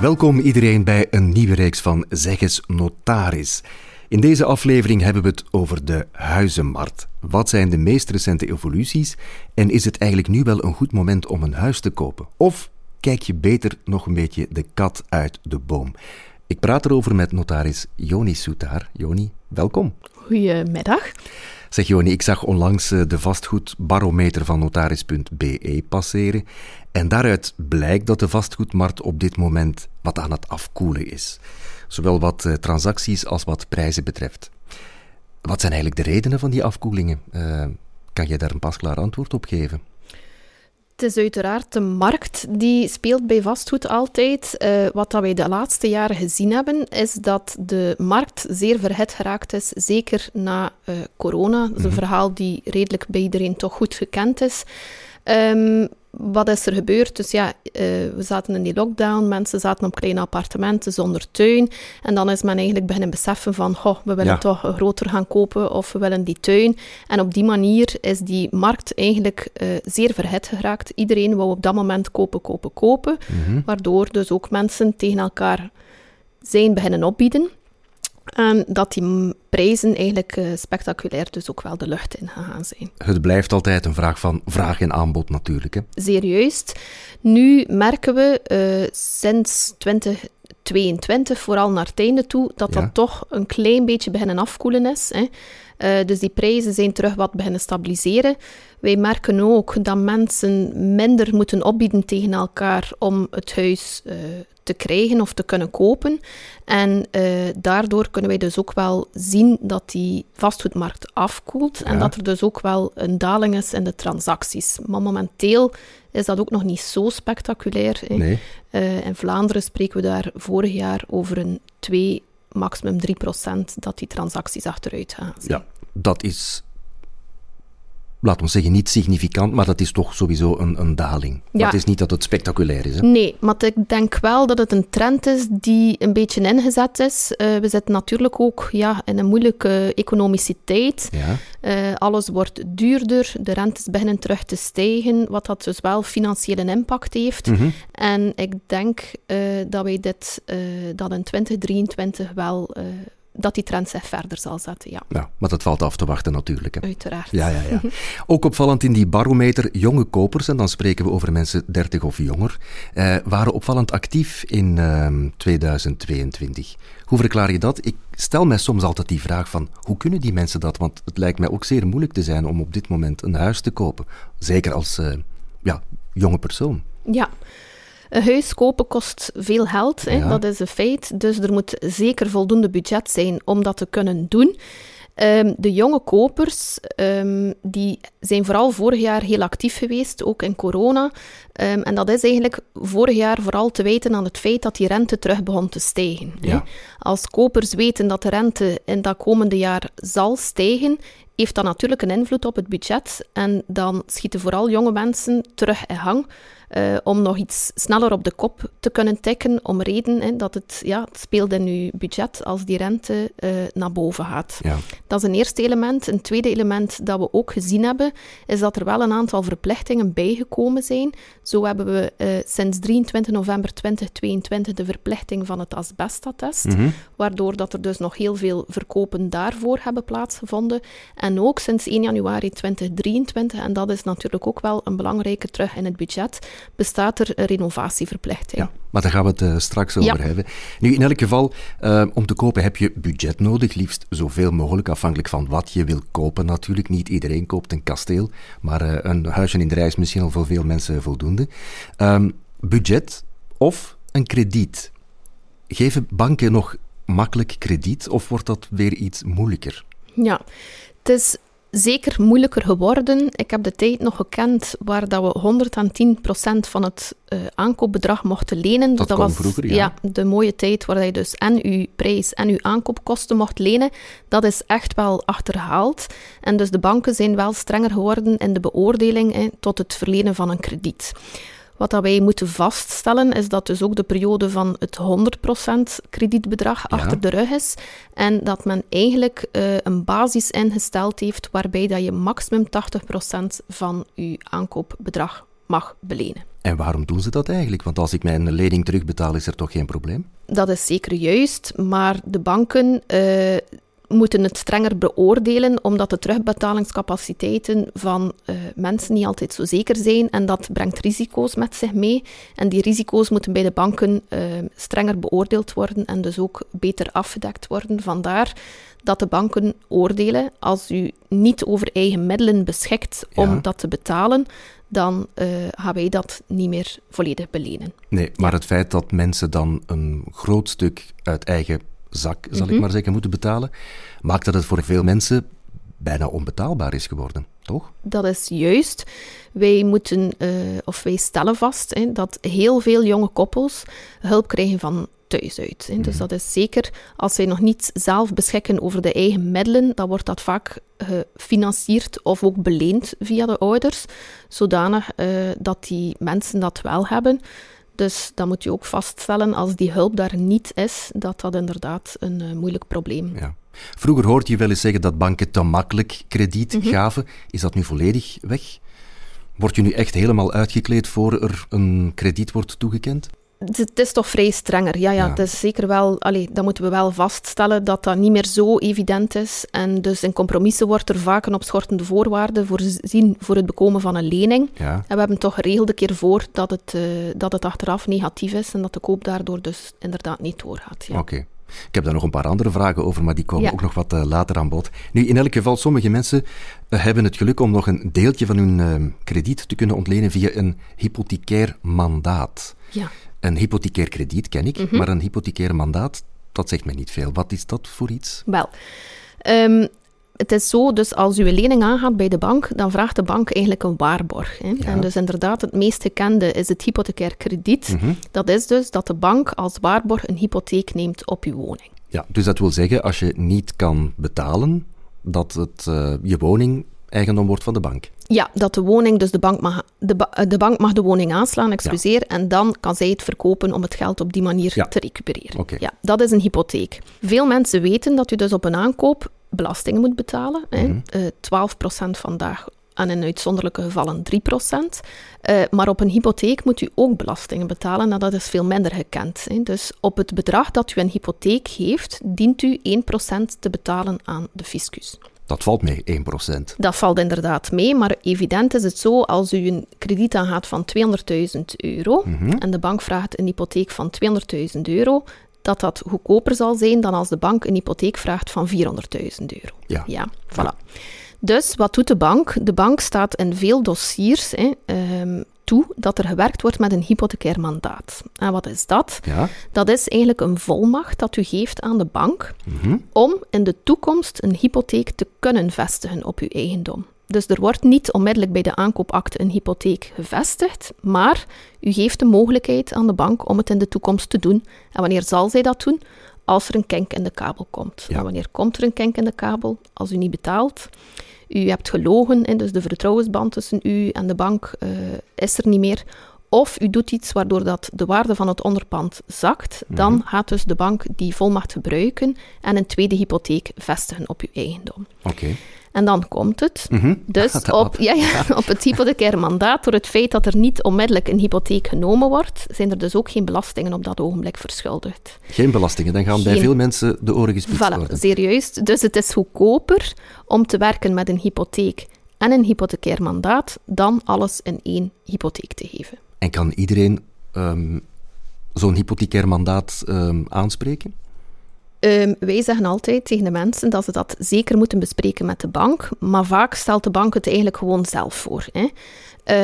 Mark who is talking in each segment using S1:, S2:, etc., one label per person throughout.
S1: Welkom iedereen bij een nieuwe reeks van Zeg eens Notaris. In deze aflevering hebben we het over de huizenmarkt. Wat zijn de meest recente evoluties en is het eigenlijk nu wel een goed moment om een huis te kopen? Of kijk je beter nog een beetje de kat uit de boom? Ik praat erover met notaris Joni Soetaar. Joni, welkom.
S2: Goedemiddag.
S1: Zeg Joni, ik zag onlangs eh, de vastgoedbarometer van notaris.be passeren. En daaruit blijkt dat de vastgoedmarkt op dit moment wat aan het afkoelen is. Zowel wat eh, transacties als wat prijzen betreft. Wat zijn eigenlijk de redenen van die afkoelingen? Uh, kan je daar een pasklaar antwoord op geven?
S2: Het is uiteraard de markt die speelt bij vastgoed altijd. Uh, wat dat wij de laatste jaren gezien hebben, is dat de markt zeer verhit geraakt is, zeker na uh, corona. Dat is een mhm. verhaal die redelijk bij iedereen toch goed gekend is. Um, wat is er gebeurd? Dus ja, uh, we zaten in die lockdown, mensen zaten op kleine appartementen zonder tuin. En dan is men eigenlijk beginnen beseffen van, goh, we willen toch groter gaan kopen of we willen die tuin. En op die manier is die markt eigenlijk uh, zeer verhit geraakt. Iedereen wou op dat moment kopen, kopen, kopen. Mhm. Waardoor dus ook mensen tegen elkaar zijn beginnen opbieden. En dat die prijzen eigenlijk uh, spectaculair dus ook wel de lucht in gegaan zijn.
S1: Het blijft altijd een vraag van vraag en aanbod natuurlijk. Hè?
S2: Zeer juist. Nu merken we uh, sinds 2022, vooral naar het einde toe, dat dat toch een klein beetje beginnen afkoelen is. Hè. Uh, dus die prijzen zijn terug wat beginnen stabiliseren. Wij merken ook dat mensen minder moeten opbieden tegen elkaar om het huis uh, te krijgen of te kunnen kopen. En uh, daardoor kunnen wij dus ook wel zien dat die vastgoedmarkt afkoelt en dat er dus ook wel een daling is in de transacties. Maar momenteel is dat ook nog niet zo spectaculair.
S1: Nee.
S2: Uh, in Vlaanderen spreken we daar vorig jaar over een 2, maximum 3 procent dat die transacties achteruit gaan.
S1: Ja, dat is laten we zeggen, niet significant, maar dat is toch sowieso een, een daling. Ja. het is niet dat het spectaculair is. Hè?
S2: Nee, maar ik denk wel dat het een trend is die een beetje ingezet is. Uh, we zitten natuurlijk ook ja, in een moeilijke economische tijd.
S1: Ja.
S2: Uh, alles wordt duurder, de rentes beginnen terug te stijgen, wat dat dus wel financiële impact heeft.
S1: Mm -hmm.
S2: En ik denk uh, dat wij dit, dat in 2023 wel dat die trend zich verder zal zetten, ja.
S1: ja maar dat valt af te wachten natuurlijk. Hè.
S2: Uiteraard.
S1: Ja, ja, ja. Ook opvallend in die barometer, jonge kopers, en dan spreken we over mensen 30 of jonger, eh, waren opvallend actief in eh, 2022. Hoe verklaar je dat? Ik stel mij soms altijd die vraag van, hoe kunnen die mensen dat? Want het lijkt mij ook zeer moeilijk te zijn om op dit moment een huis te kopen. Zeker als uh, ja, jonge persoon.
S2: Ja. Een huis kopen kost veel geld, hè, dat is een feit. Dus er moet zeker voldoende budget zijn om dat te kunnen doen. Um, de jonge kopers um, die zijn vooral vorig jaar heel actief geweest, ook in corona. Um, en dat is eigenlijk vorig jaar vooral te wijten aan het feit dat die rente terug begon te stijgen.
S1: Ja.
S2: Als kopers weten dat de rente in dat komende jaar zal stijgen, heeft dat natuurlijk een invloed op het budget. En dan schieten vooral jonge mensen terug in gang. Uh, om nog iets sneller op de kop te kunnen tikken, om reden hè, dat het, ja, het speelt in uw budget als die rente uh, naar boven gaat.
S1: Ja.
S2: Dat is een eerste element. Een tweede element dat we ook gezien hebben, is dat er wel een aantal verplichtingen bijgekomen zijn. Zo hebben we uh, sinds 23 november 2022 de verplichting van het asbestattest,
S1: mm -hmm.
S2: waardoor dat er dus nog heel veel verkopen daarvoor hebben plaatsgevonden. En ook sinds 1 januari 2023, en dat is natuurlijk ook wel een belangrijke terug in het budget, bestaat er een renovatieverplichting.
S1: Ja, maar daar gaan we het uh, straks over hebben. Nu, in elk geval, uh, om te kopen heb je budget nodig, liefst zoveel mogelijk, afhankelijk van wat je wil kopen natuurlijk. Niet iedereen koopt een kasteel, maar uh, een huisje in de rij is misschien al voor veel mensen voldoende. Um, budget of een krediet. Geven banken nog makkelijk krediet of wordt dat weer iets moeilijker?
S2: Ja, het is zeker moeilijker geworden. Ik heb de tijd nog gekend waar dat we 110% van het uh, aankoopbedrag mochten lenen.
S1: Dat,
S2: dat
S1: was vroeger, ja.
S2: ja. de mooie tijd waar je dus en uw prijs en uw aankoopkosten mocht lenen. Dat is echt wel achterhaald. En dus de banken zijn wel strenger geworden in de beoordeling hè, tot het verlenen van een krediet. Wat dat wij moeten vaststellen is dat dus ook de periode van het 100% kredietbedrag
S1: Ja.
S2: achter de rug is. En dat men eigenlijk uh, een basis ingesteld heeft waarbij dat je maximum 80% van je aankoopbedrag mag belenen.
S1: En waarom doen ze dat eigenlijk? Want als ik mijn lening terugbetaal, is er toch geen probleem?
S2: Dat is zeker juist, maar de banken uh, moeten het strenger beoordelen, omdat de terugbetalingscapaciteiten van uh, mensen niet altijd zo zeker zijn en dat brengt risico's met zich mee. En die risico's moeten bij de banken uh, strenger beoordeeld worden en dus ook beter afgedekt worden. Vandaar dat de banken oordelen, als u niet over eigen middelen beschikt om ja. dat te betalen, dan uh, gaan wij dat niet meer volledig belenen.
S1: Nee, maar het feit dat mensen dan een groot stuk uit eigen zak, zal ik mhm. maar zeggen, moeten betalen, maakt dat het voor veel mensen bijna onbetaalbaar is geworden, toch?
S2: Dat is juist. Wij moeten, uh, of wij stellen vast hè, dat heel veel jonge koppels hulp krijgen van thuis uit. Hè. Dus mhm. dat is zeker, als zij nog niet zelf beschikken over de eigen middelen, dan wordt dat vaak gefinancierd of ook beleend via de ouders, zodanig uh, dat die mensen dat wel hebben. Dus dan moet je ook vaststellen, als die hulp daar niet is, dat dat inderdaad een uh, moeilijk probleem
S1: ja. Vroeger hoorde je wel eens zeggen dat banken te makkelijk krediet mhm. gaven. Is dat nu volledig weg? Word je nu echt helemaal uitgekleed voor er een krediet wordt toegekend?
S2: Het is toch vrij strenger. Ja, ja, het is zeker wel, allee, dat moeten we wel vaststellen dat dat niet meer zo evident is. En dus in compromissen wordt er vaak een op schortende voorwaarde voorzien voor het bekomen van een lening.
S1: Ja.
S2: En we hebben toch geregeld een keer voor dat het, uh, dat het achteraf negatief is en dat de koop daardoor dus inderdaad niet doorgaat. Ja.
S1: Oké. Ik heb daar nog een paar andere vragen over, maar die komen ook nog wat uh, later aan bod. Nu, in elk geval, sommige mensen uh, hebben het geluk om nog een deeltje van hun krediet te kunnen ontlenen via een hypothecair mandaat.
S2: Ja.
S1: Een hypothecair krediet ken ik, mhm. maar een hypothecair mandaat, dat zegt mij niet veel. Wat is dat voor iets?
S2: Wel, um, het is zo, dus als u een lening aangaat bij de bank, dan vraagt de bank eigenlijk een waarborg. Hè? En dus inderdaad, het meest gekende is het hypothecair krediet. Mhm. Dat is dus dat de bank als waarborg een hypotheek neemt op uw woning.
S1: Ja, dus dat wil zeggen, als je niet kan betalen, dat het, uh, je woning eigendom wordt van de bank.
S2: Ja, dat de woning, dus de bank mag de, de, bank mag de woning aanslaan, excuseer, en dan kan zij het verkopen om het geld op die manier te recupereren. Ja, dat is een hypotheek. Veel mensen weten dat u dus op een aankoop belastingen moet betalen. Mm -hmm. uh, 12% vandaag en in uitzonderlijke gevallen 3%. Uh, eh, maar op een hypotheek moet u ook belastingen betalen en dat is veel minder gekend. Hè. Dus op het bedrag dat u een hypotheek geeft, dient u 1% te betalen aan de fiscus.
S1: Dat valt mee, 1%.
S2: Dat valt inderdaad mee, maar evident is het zo, als u een krediet aangaat van 200.000 euro mhm. en de bank vraagt een hypotheek van 200.000 euro, dat dat goedkoper zal zijn dan als de bank een hypotheek vraagt van 400.000 euro.
S1: Ja.
S2: ja, voilà. Dus wat doet de bank? De bank staat in veel dossiers hè, um, toe dat er gewerkt wordt met een hypothecair mandaat. En wat is dat?
S1: Ja.
S2: Dat is eigenlijk een volmacht dat u geeft aan de bank mhm. om in de toekomst een hypotheek te kunnen vestigen op uw eigendom. Dus er wordt niet onmiddellijk bij de aankoopakte een hypotheek gevestigd, maar u geeft de mogelijkheid aan de bank om het in de toekomst te doen. En wanneer zal zij dat doen? Als er een kink in de kabel komt. En wanneer komt er een kink in de kabel? Als u niet betaalt. U hebt gelogen, en dus de vertrouwensband tussen u en de bank uh, is er niet meer. Of u doet iets waardoor dat de waarde van het onderpand zakt, dan mhm. gaat dus de bank die volmacht gebruiken en een tweede hypotheek vestigen op uw eigendom.
S1: Oké.
S2: En dan komt het. Mhm. Dus op, ja, ja, op het hypothecair mandaat, door het feit dat er niet onmiddellijk een hypotheek genomen wordt, zijn er dus ook geen belastingen op dat ogenblik verschuldigd.
S1: Geen belastingen, dan gaan bij veel mensen de oren gespitst
S2: voilà,
S1: worden.
S2: Serieus. Dus het is goedkoper om te werken met een hypotheek en een hypothecair mandaat dan alles in één hypotheek te geven.
S1: En kan iedereen um, zo'n hypothecair mandaat um, aanspreken?
S2: Um, wij zeggen altijd tegen de mensen dat ze dat zeker moeten bespreken met de bank, maar vaak stelt de bank het eigenlijk gewoon zelf voor. Hè.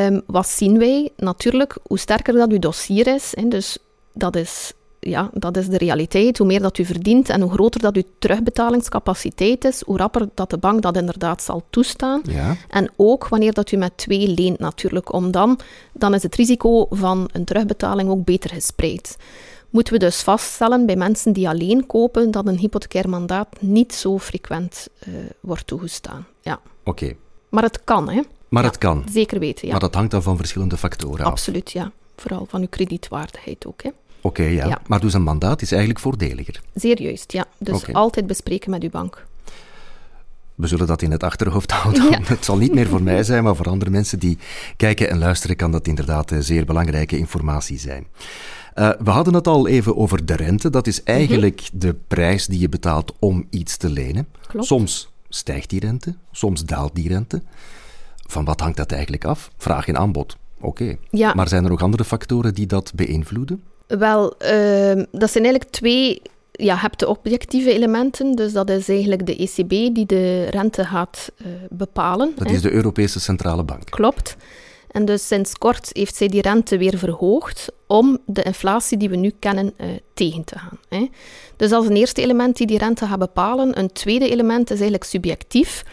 S2: Um, wat zien wij? Natuurlijk, hoe sterker dat uw dossier is, hè, dus dat is, ja, dat is de realiteit. Hoe meer dat u verdient en hoe groter dat uw terugbetalingscapaciteit is, hoe rapper dat de bank dat inderdaad zal toestaan.
S1: Ja.
S2: En ook wanneer dat u met twee leent natuurlijk, om dan, dan is het risico van een terugbetaling ook beter gespreid moeten we dus vaststellen bij mensen die alleen kopen dat een hypothecair mandaat niet zo frequent uh, wordt toegestaan. Ja.
S1: Oké.
S2: Maar het kan, hè?
S1: Maar ja, het kan.
S2: Zeker weten, ja.
S1: Maar dat hangt dan van verschillende factoren
S2: af. Absoluut, ja. Vooral van uw kredietwaardigheid ook, hè.
S1: Oké, okay, ja. ja. Maar dus een mandaat is eigenlijk voordeliger?
S2: Zeer juist, ja. Dus okay. altijd bespreken met uw bank.
S1: we zullen dat in het achterhoofd houden. Het zal niet meer voor mij zijn, maar voor andere mensen die kijken en luisteren kan dat inderdaad eh, zeer belangrijke informatie zijn. Uh, we hadden het al even over de rente. Dat is eigenlijk mhm. de prijs die je betaalt om iets te lenen.
S2: Klopt.
S1: Soms stijgt die rente, soms daalt die rente. Van wat hangt dat eigenlijk af? Vraag en aanbod. Oké. Ja. Maar zijn er nog andere factoren die dat beïnvloeden?
S2: Wel, uh, dat zijn eigenlijk twee ja, je hebt de objectieve elementen, dus dat is eigenlijk de ECB die de rente gaat uh, bepalen.
S1: Dat is de Europese Centrale Bank.
S2: Klopt. En dus sinds kort heeft zij die rente weer verhoogd om de inflatie die we nu kennen uh, tegen te gaan. Hè. Dus dat is een eerste element die die rente gaat bepalen. Een tweede element is eigenlijk subjectief.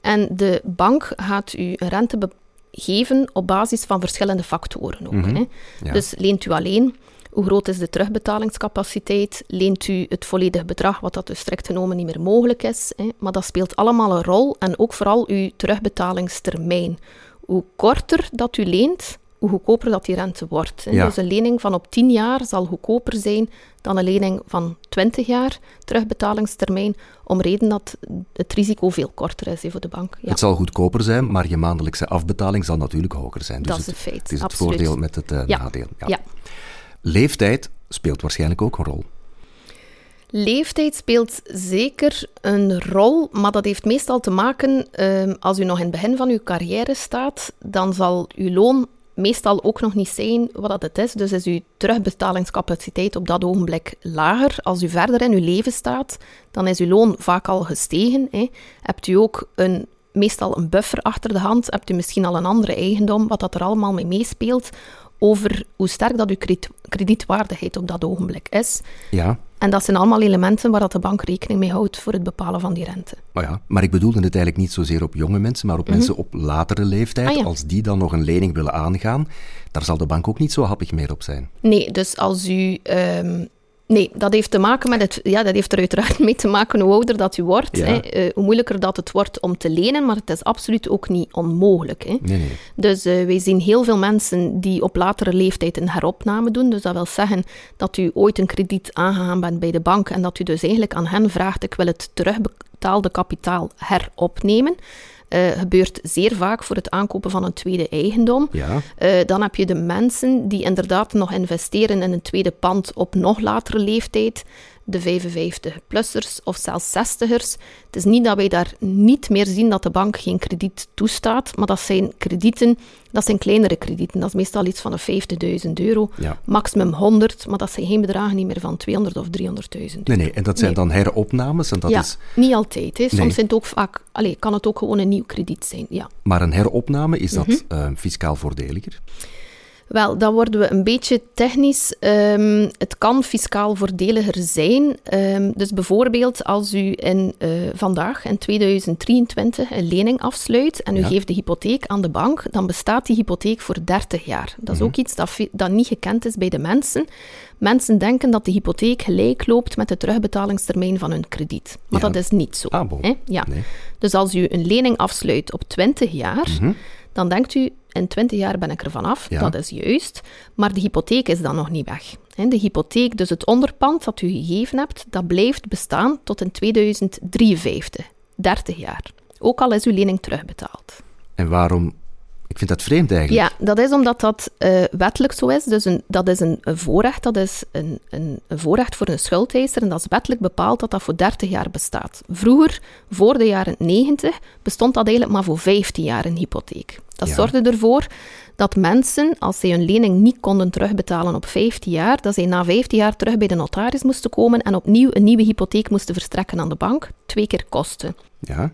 S2: En de bank gaat u een rente geven op basis van verschillende factoren ook. Mhm. hè. Dus leent u alleen hoe groot is de terugbetalingscapaciteit? Leent u het volledige bedrag, wat dat dus strikt genomen niet meer mogelijk is? Hè? Maar dat speelt allemaal een rol en ook vooral uw terugbetalingstermijn. Hoe korter dat u leent, hoe goedkoper dat die rente wordt. Dus een lening van op 10 jaar zal goedkoper zijn dan een lening van 20 jaar terugbetalingstermijn, om reden dat het risico veel korter is voor de bank.
S1: Ja. Het zal goedkoper zijn, maar je maandelijkse afbetaling zal natuurlijk hoger zijn.
S2: Dus dat is een feit.
S1: Het is het voordeel met het uh, nadeel.
S2: ja.
S1: Leeftijd speelt waarschijnlijk ook een rol.
S2: Leeftijd speelt zeker een rol, maar dat heeft meestal te maken, uh, als u nog in het begin van uw carrière staat, dan zal uw loon meestal ook nog niet zijn wat dat het is. Dus is uw terugbetalingscapaciteit op dat ogenblik lager. Als u verder in uw leven staat, dan is uw loon vaak al gestegen. Hè. Hebt u ook een, meestal een buffer achter de hand, hebt u misschien al een andere eigendom, wat dat er allemaal mee meespeelt over hoe sterk dat uw kredietwaardigheid op dat ogenblik is.
S1: Ja.
S2: En dat zijn allemaal elementen waar dat de bank rekening mee houdt voor het bepalen van die rente.
S1: Oh ja, maar ik bedoelde het eigenlijk niet zozeer op jonge mensen, maar op mhm. mensen op latere leeftijd. Ah, Als die dan nog een lening willen aangaan, daar zal de bank ook niet zo happig meer op zijn.
S2: Nee, dus als u ehm, Nee, dat heeft te maken met het. Ja, dat heeft er uiteraard mee te maken hoe ouder dat u wordt. Hè, uh, hoe moeilijker dat het wordt om te lenen, maar het is absoluut ook niet onmogelijk. Hè.
S1: Nee, nee.
S2: Dus uh, wij zien heel veel mensen die op latere leeftijd een heropname doen. Dus dat wil zeggen dat u ooit een krediet aangegaan bent bij de bank en dat u dus eigenlijk aan hen vraagt: ik wil het terugbetaalde kapitaal heropnemen. Uh, gebeurt zeer vaak voor het aankopen van een tweede eigendom.
S1: Ja.
S2: Uh, dan heb je de mensen die inderdaad nog investeren in een tweede pand op nog latere leeftijd de 55-plussers of zelfs 60ers. Het is niet dat wij daar niet meer zien dat de bank geen krediet toestaat, maar dat zijn kredieten, dat zijn kleinere kredieten. Dat is meestal iets van een 50.000 euro, maximum 100, maar dat zijn geen bedragen niet meer van 200 of 300.000 euro.
S1: Nee, nee, en dat zijn dan heropnames? En dat
S2: ja,
S1: is...
S2: niet altijd. Hè. Soms zijn het ook vaak, allez, kan het ook gewoon een nieuw krediet zijn. Ja.
S1: Maar een heropname, is dat mm fiscaal voordeliger?
S2: Wel, dan worden we een beetje technisch. Um, het kan fiscaal voordeliger zijn. Um, dus bijvoorbeeld als u in, uh, vandaag, in 2023, een lening afsluit en u geeft de hypotheek aan de bank, dan bestaat die hypotheek voor 30 jaar. Dat is mhm. ook iets dat, dat niet gekend is bij de mensen. Mensen denken dat de hypotheek gelijk loopt met de terugbetalingstermijn van hun krediet. Maar dat is niet zo.
S1: Ah, bon.
S2: Ja. Dus als u een lening afsluit op 20 jaar, mm dan denkt u, in 20 jaar ben ik er vanaf, dat is juist, maar de hypotheek is dan nog niet weg. De hypotheek, dus het onderpand dat u gegeven hebt, dat blijft bestaan tot in 2053, 30 jaar. Ook al is uw lening terugbetaald.
S1: En waarom ik vind dat vreemd eigenlijk.
S2: Ja, dat is omdat dat uh, wettelijk zo is. Dus een, dat is een, een, voorrecht. Dat is een, een, een, voorrecht voor een schuldeiser. En dat is wettelijk bepaald dat dat voor 30 jaar bestaat. Vroeger, voor de jaren 90, bestond dat eigenlijk maar voor 15 jaar een hypotheek. Dat zorgde ervoor dat mensen, als zij hun lening niet konden terugbetalen op 15 jaar, dat zij na 15 jaar terug bij de notaris moesten komen en opnieuw een nieuwe hypotheek moesten verstrekken aan de bank. Twee keer kosten.
S1: Ja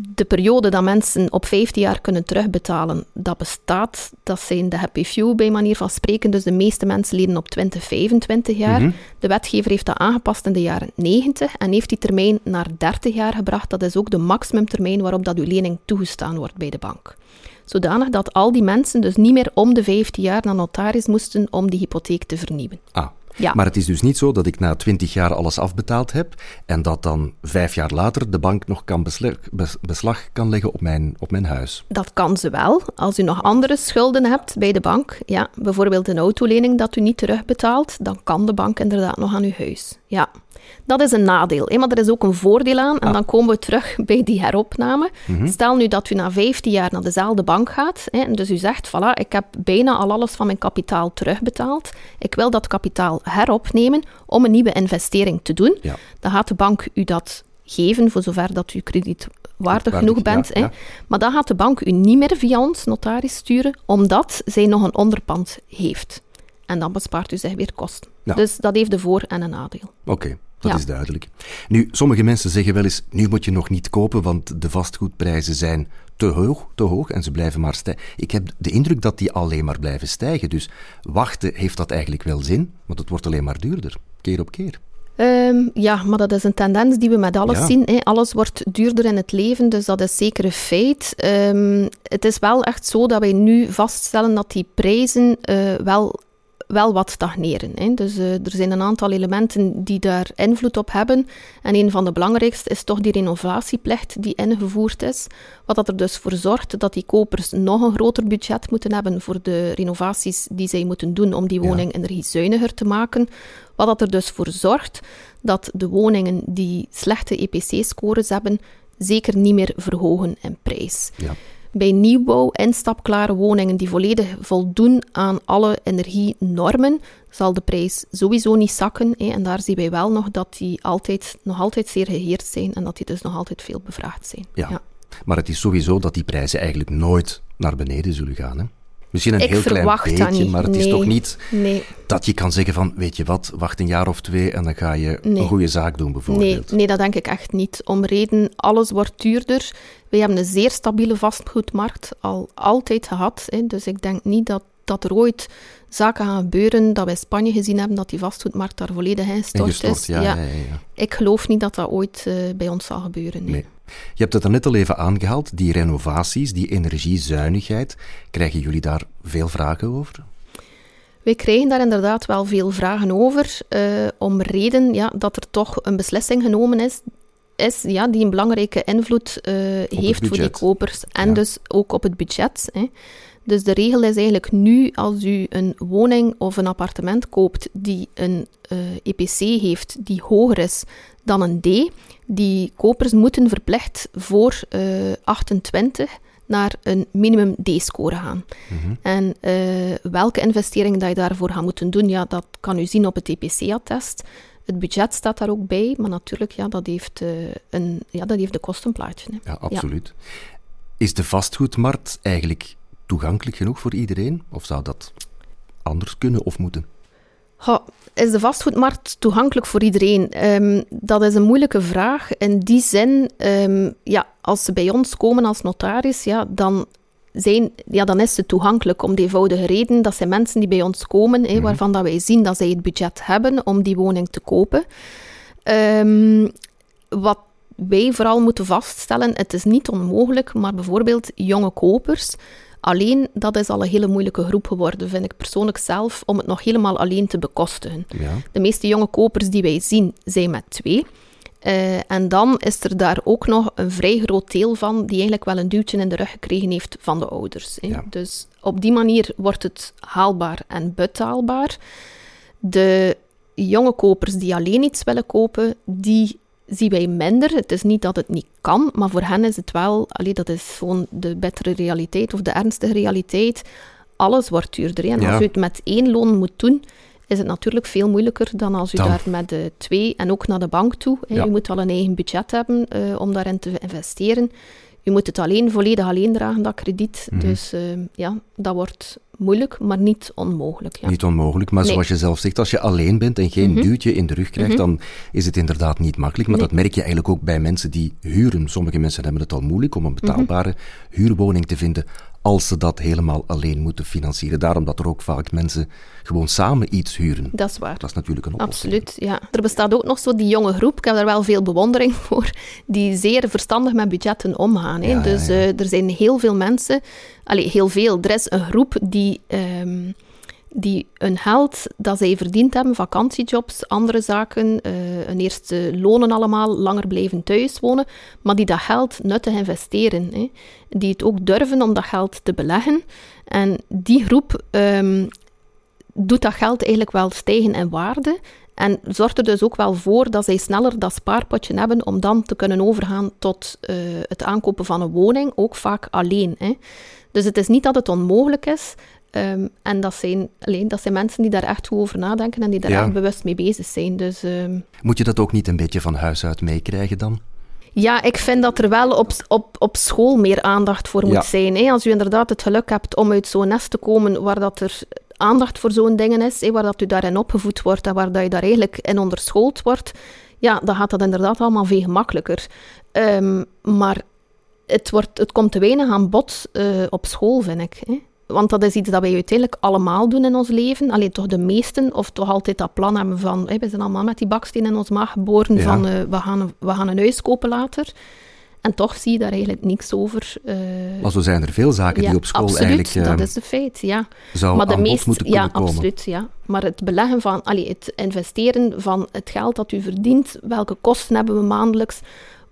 S2: de periode dat mensen op 15 jaar kunnen terugbetalen, dat bestaat. Dat zijn de happy few bij manier van spreken. Dus de meeste mensen leden op 20, 25 jaar. Mhm. De wetgever heeft dat aangepast in de jaren 90 en heeft die termijn naar 30 jaar gebracht. Dat is ook de maximumtermijn waarop dat uw lening toegestaan wordt bij de bank. Zodanig dat al die mensen dus niet meer om de 15 jaar naar notaris moesten om die hypotheek te vernieuwen.
S1: Ah, ja. Maar het is dus niet zo dat ik na twintig jaar alles afbetaald heb en dat dan vijf jaar later de bank nog kan beslag, beslag kan leggen op mijn, op mijn huis.
S2: Dat kan ze wel. Als u nog andere schulden hebt bij de bank, ja, bijvoorbeeld een autolening dat u niet terugbetaalt, dan kan de bank inderdaad nog aan uw huis. Ja, dat is een nadeel. Hè? Maar er is ook een voordeel aan. En
S1: Ah.
S2: dan komen we terug bij die heropname.
S1: Mhm.
S2: Stel nu dat u na 15 jaar naar dezelfde bank gaat. Hè, en dus u zegt, voilà, ik heb bijna al alles van mijn kapitaal terugbetaald. Ik wil dat kapitaal heropnemen om een nieuwe investering te doen.
S1: Ja.
S2: Dan gaat de bank u dat geven, voor zover dat u kredietwaardig
S1: Waardig,
S2: genoeg bent.
S1: ja,
S2: hè.
S1: ja.
S2: Maar dan gaat de bank u niet meer via ons notaris sturen, omdat zij nog een onderpand heeft. En dan bespaart u zich weer kosten.
S1: Ja.
S2: Dus dat heeft een voor- en een nadeel.
S1: Oké, dat
S2: Ja.
S1: is duidelijk. Nu, sommige mensen zeggen wel eens, nu moet je nog niet kopen, want de vastgoedprijzen zijn te hoog, te hoog en ze blijven maar stijgen. Ik heb de indruk dat die alleen maar blijven stijgen. Dus wachten heeft dat eigenlijk wel zin, want het wordt alleen maar duurder, keer op keer.
S2: Ehm, ja, maar dat is een tendens die we met alles
S1: Ja.
S2: zien. Hè. Alles wordt duurder in het leven, dus dat is zeker een feit. Ehm, het is wel echt zo dat wij nu vaststellen dat die prijzen eh, wel, wel wat stagneren. Hè. Dus eh, er zijn een aantal elementen die daar invloed op hebben. En een van de belangrijkste is toch die renovatieplicht die ingevoerd is. Wat dat er dus voor zorgt dat die kopers nog een groter budget moeten hebben voor de renovaties die zij moeten doen om die
S1: Ja.
S2: woning energiezuiniger te maken. Wat dat er dus voor zorgt dat de woningen die slechte EPC-scores hebben, zeker niet meer verhogen in prijs.
S1: Ja.
S2: Bij nieuwbouw, instapklare woningen die volledig voldoen aan alle energienormen, zal de prijs sowieso niet zakken. Hè. En daar zien wij wel nog dat die altijd, nog altijd zeer geheerd zijn en dat die dus nog altijd veel bevraagd zijn.
S1: Ja. Maar het is sowieso dat die prijzen eigenlijk nooit naar beneden zullen gaan. Hè? Misschien een
S2: Ik
S1: heel klein beetje, maar het is
S2: Nee.
S1: toch niet
S2: Nee,
S1: dat je kan zeggen van, weet je wat, wacht een jaar of twee en dan ga je
S2: Nee.
S1: een goede zaak doen
S2: nee,
S1: bijvoorbeeld.
S2: nee, dat denk ik echt niet. Om reden, alles wordt duurder. Wij hebben een zeer stabiele vastgoedmarkt al altijd gehad. Hè. Dus ik denk niet dat, dat er ooit zaken gaan gebeuren dat wij in Spanje gezien hebben, dat die vastgoedmarkt daar volledig ingestort
S1: Ingestort,
S2: is.
S1: ja, ja. Ja, ja.
S2: Ik geloof niet dat dat ooit eh, bij ons zal gebeuren. Nee.
S1: Je hebt het er net al even aangehaald, die renovaties, die energiezuinigheid. Krijgen jullie daar veel vragen over?
S2: Wij krijgen daar inderdaad wel veel vragen over, eh, om reden ja, dat er toch een beslissing genomen is, is ja, die een belangrijke invloed eh, heeft voor die kopers en
S1: Ja.
S2: dus ook op het budget. Hè. Dus de regel is eigenlijk nu, als u een woning of een appartement koopt die een eh, EPC heeft die hoger is dan een D, die kopers moeten verplicht voor eh 28 naar een minimum D-score gaan.
S1: Mhm.
S2: En eh, welke investeringen dat je daarvoor gaat moeten doen, ja, dat kan u zien op het EPC-attest. Het budget staat daar ook bij, maar natuurlijk, ja, dat heeft, eh, een, ja, dat heeft een kostenplaatje. Hè.
S1: Ja, absoluut. Is de vastgoedmarkt eigenlijk toegankelijk genoeg voor iedereen? Of zou dat anders kunnen of moeten?
S2: Is de vastgoedmarkt toegankelijk voor iedereen? Ehm, dat is een moeilijke vraag. In die zin, ehm, ja, als ze bij ons komen als notaris, ja, dan, zijn, ja, dan is ze toegankelijk om de eenvoudige reden. Dat zijn mensen die bij ons komen, hè, waarvan dat wij zien dat zij het budget hebben om die woning te kopen. Ehm, wat wij vooral moeten vaststellen, het is niet onmogelijk, maar bijvoorbeeld jonge kopers, alleen dat is al een hele moeilijke groep geworden, vind ik persoonlijk zelf, om het nog helemaal alleen te bekostigen.
S1: Ja.
S2: De meeste jonge kopers die wij zien, zijn met twee. Eh, en dan is er daar ook nog een vrij groot deel van die eigenlijk wel een duwtje in de rug gekregen heeft van de ouders. hè.
S1: Ja.
S2: Dus op die manier wordt het haalbaar en betaalbaar. De jonge kopers die alleen iets willen kopen, die zien wij minder. Het is niet dat het niet kan, maar voor hen is het wel, allee, dat is gewoon de bittere realiteit of de ernstige realiteit. Alles wordt duurder. hè. En
S1: Ja.
S2: als u het met één loon moet doen, is het natuurlijk veel moeilijker dan als u
S1: Dan-
S2: daar met de twee en ook naar de bank toe. Hè.
S1: Ja.
S2: U moet wel een eigen budget hebben eh, om daarin te investeren. U moet het alleen, volledig alleen dragen, dat krediet.
S1: Mhm.
S2: Dus eh, ja, dat wordt moeilijk, maar niet onmogelijk. Ja.
S1: Niet onmogelijk, maar
S2: Nee.
S1: zoals je zelf zegt, als je alleen bent en geen
S2: Mhm.
S1: duwtje in de rug krijgt,
S2: Mhm.
S1: dan is het inderdaad niet makkelijk. Maar
S2: Nee.
S1: dat merk je eigenlijk ook bij mensen die huren. Sommige mensen hebben het al moeilijk om een
S2: Mhm.
S1: betaalbare huurwoning te vinden als ze dat helemaal alleen moeten financieren. Daarom dat er ook vaak mensen gewoon samen iets huren.
S2: Dat is waar.
S1: Dat is natuurlijk een oplossing.
S2: Absoluut, ja. Er bestaat ook nog zo die jonge groep, ik heb daar wel veel bewondering voor, die zeer verstandig met budgetten omgaan. Hè.
S1: Ja,
S2: dus
S1: ja.
S2: eh, er zijn heel veel mensen, allee, heel veel, er is een groep die, ehm, die een geld dat zij verdiend hebben, vakantiejobs, andere zaken, eh, een eerste lonen allemaal, langer blijven thuis wonen, maar die dat geld nuttig investeren. Hè. Die het ook durven om dat geld te beleggen. En die groep ehm, doet dat geld eigenlijk wel stijgen in waarde. En zorgt er dus ook wel voor dat zij sneller dat spaarpotje hebben om dan te kunnen overgaan tot uh, het aankopen van een woning, ook vaak alleen. Hè. Dus het is niet dat het onmogelijk is. Um, en dat zijn, alleen, dat zijn mensen die daar echt goed over nadenken en die daar ja. echt bewust mee bezig zijn. Dus, um...
S1: Moet je dat ook niet een beetje van huis uit meekrijgen dan?
S2: Ja, ik vind dat er wel op, op, op school meer aandacht voor moet zijn. Hè. Als u inderdaad het geluk hebt om uit zo'n nest te komen waar dat er aandacht voor zo'n dingen is, hè, waar dat u daarin opgevoed wordt en waar dat je daar eigenlijk in onderschoold wordt, ja, dan gaat dat inderdaad allemaal veel gemakkelijker. Um, maar het, wordt, het komt te weinig aan bod uh, op school, vind ik. Hè. Want dat is iets dat wij uiteindelijk allemaal doen in ons leven. Alleen toch de meesten, of toch altijd dat plan hebben van... We zijn allemaal met die baksteen in ons maag geboren van uh, we, gaan, we gaan een huis kopen later. En toch zie je daar eigenlijk niks over.
S1: Uh, maar zo zijn er veel zaken die op school
S2: absoluut,
S1: eigenlijk...
S2: dat is de feit, ja.
S1: Zou maar de meest, moeten
S2: ja,
S1: komen.
S2: absoluut, ja. Maar het beleggen van... Allee, het investeren van het geld dat u verdient, welke kosten hebben we maandelijks,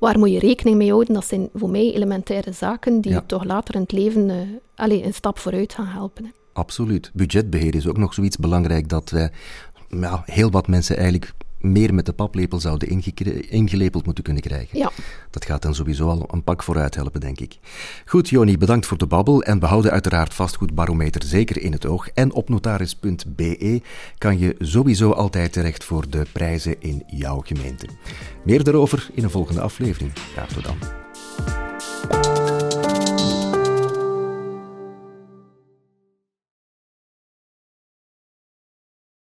S2: waar moet je rekening mee houden? Dat zijn voor mij elementaire zaken die toch later in het leven uh, allez, een stap vooruit gaan helpen. Hè.
S1: Absoluut. Budgetbeheer is ook nog zoiets belangrijk dat wij ja, heel wat mensen eigenlijk meer met de paplepel zouden ingelepeld moeten kunnen krijgen.
S2: Ja.
S1: Dat gaat dan sowieso al een pak vooruit helpen, denk ik. Goed, Joni, bedankt voor de babbel. En we houden uiteraard vastgoedbarometer zeker in het oog. En op notaris.be kan je sowieso altijd terecht voor de prijzen in jouw gemeente. Meer daarover in een volgende aflevering. Graag tot dan.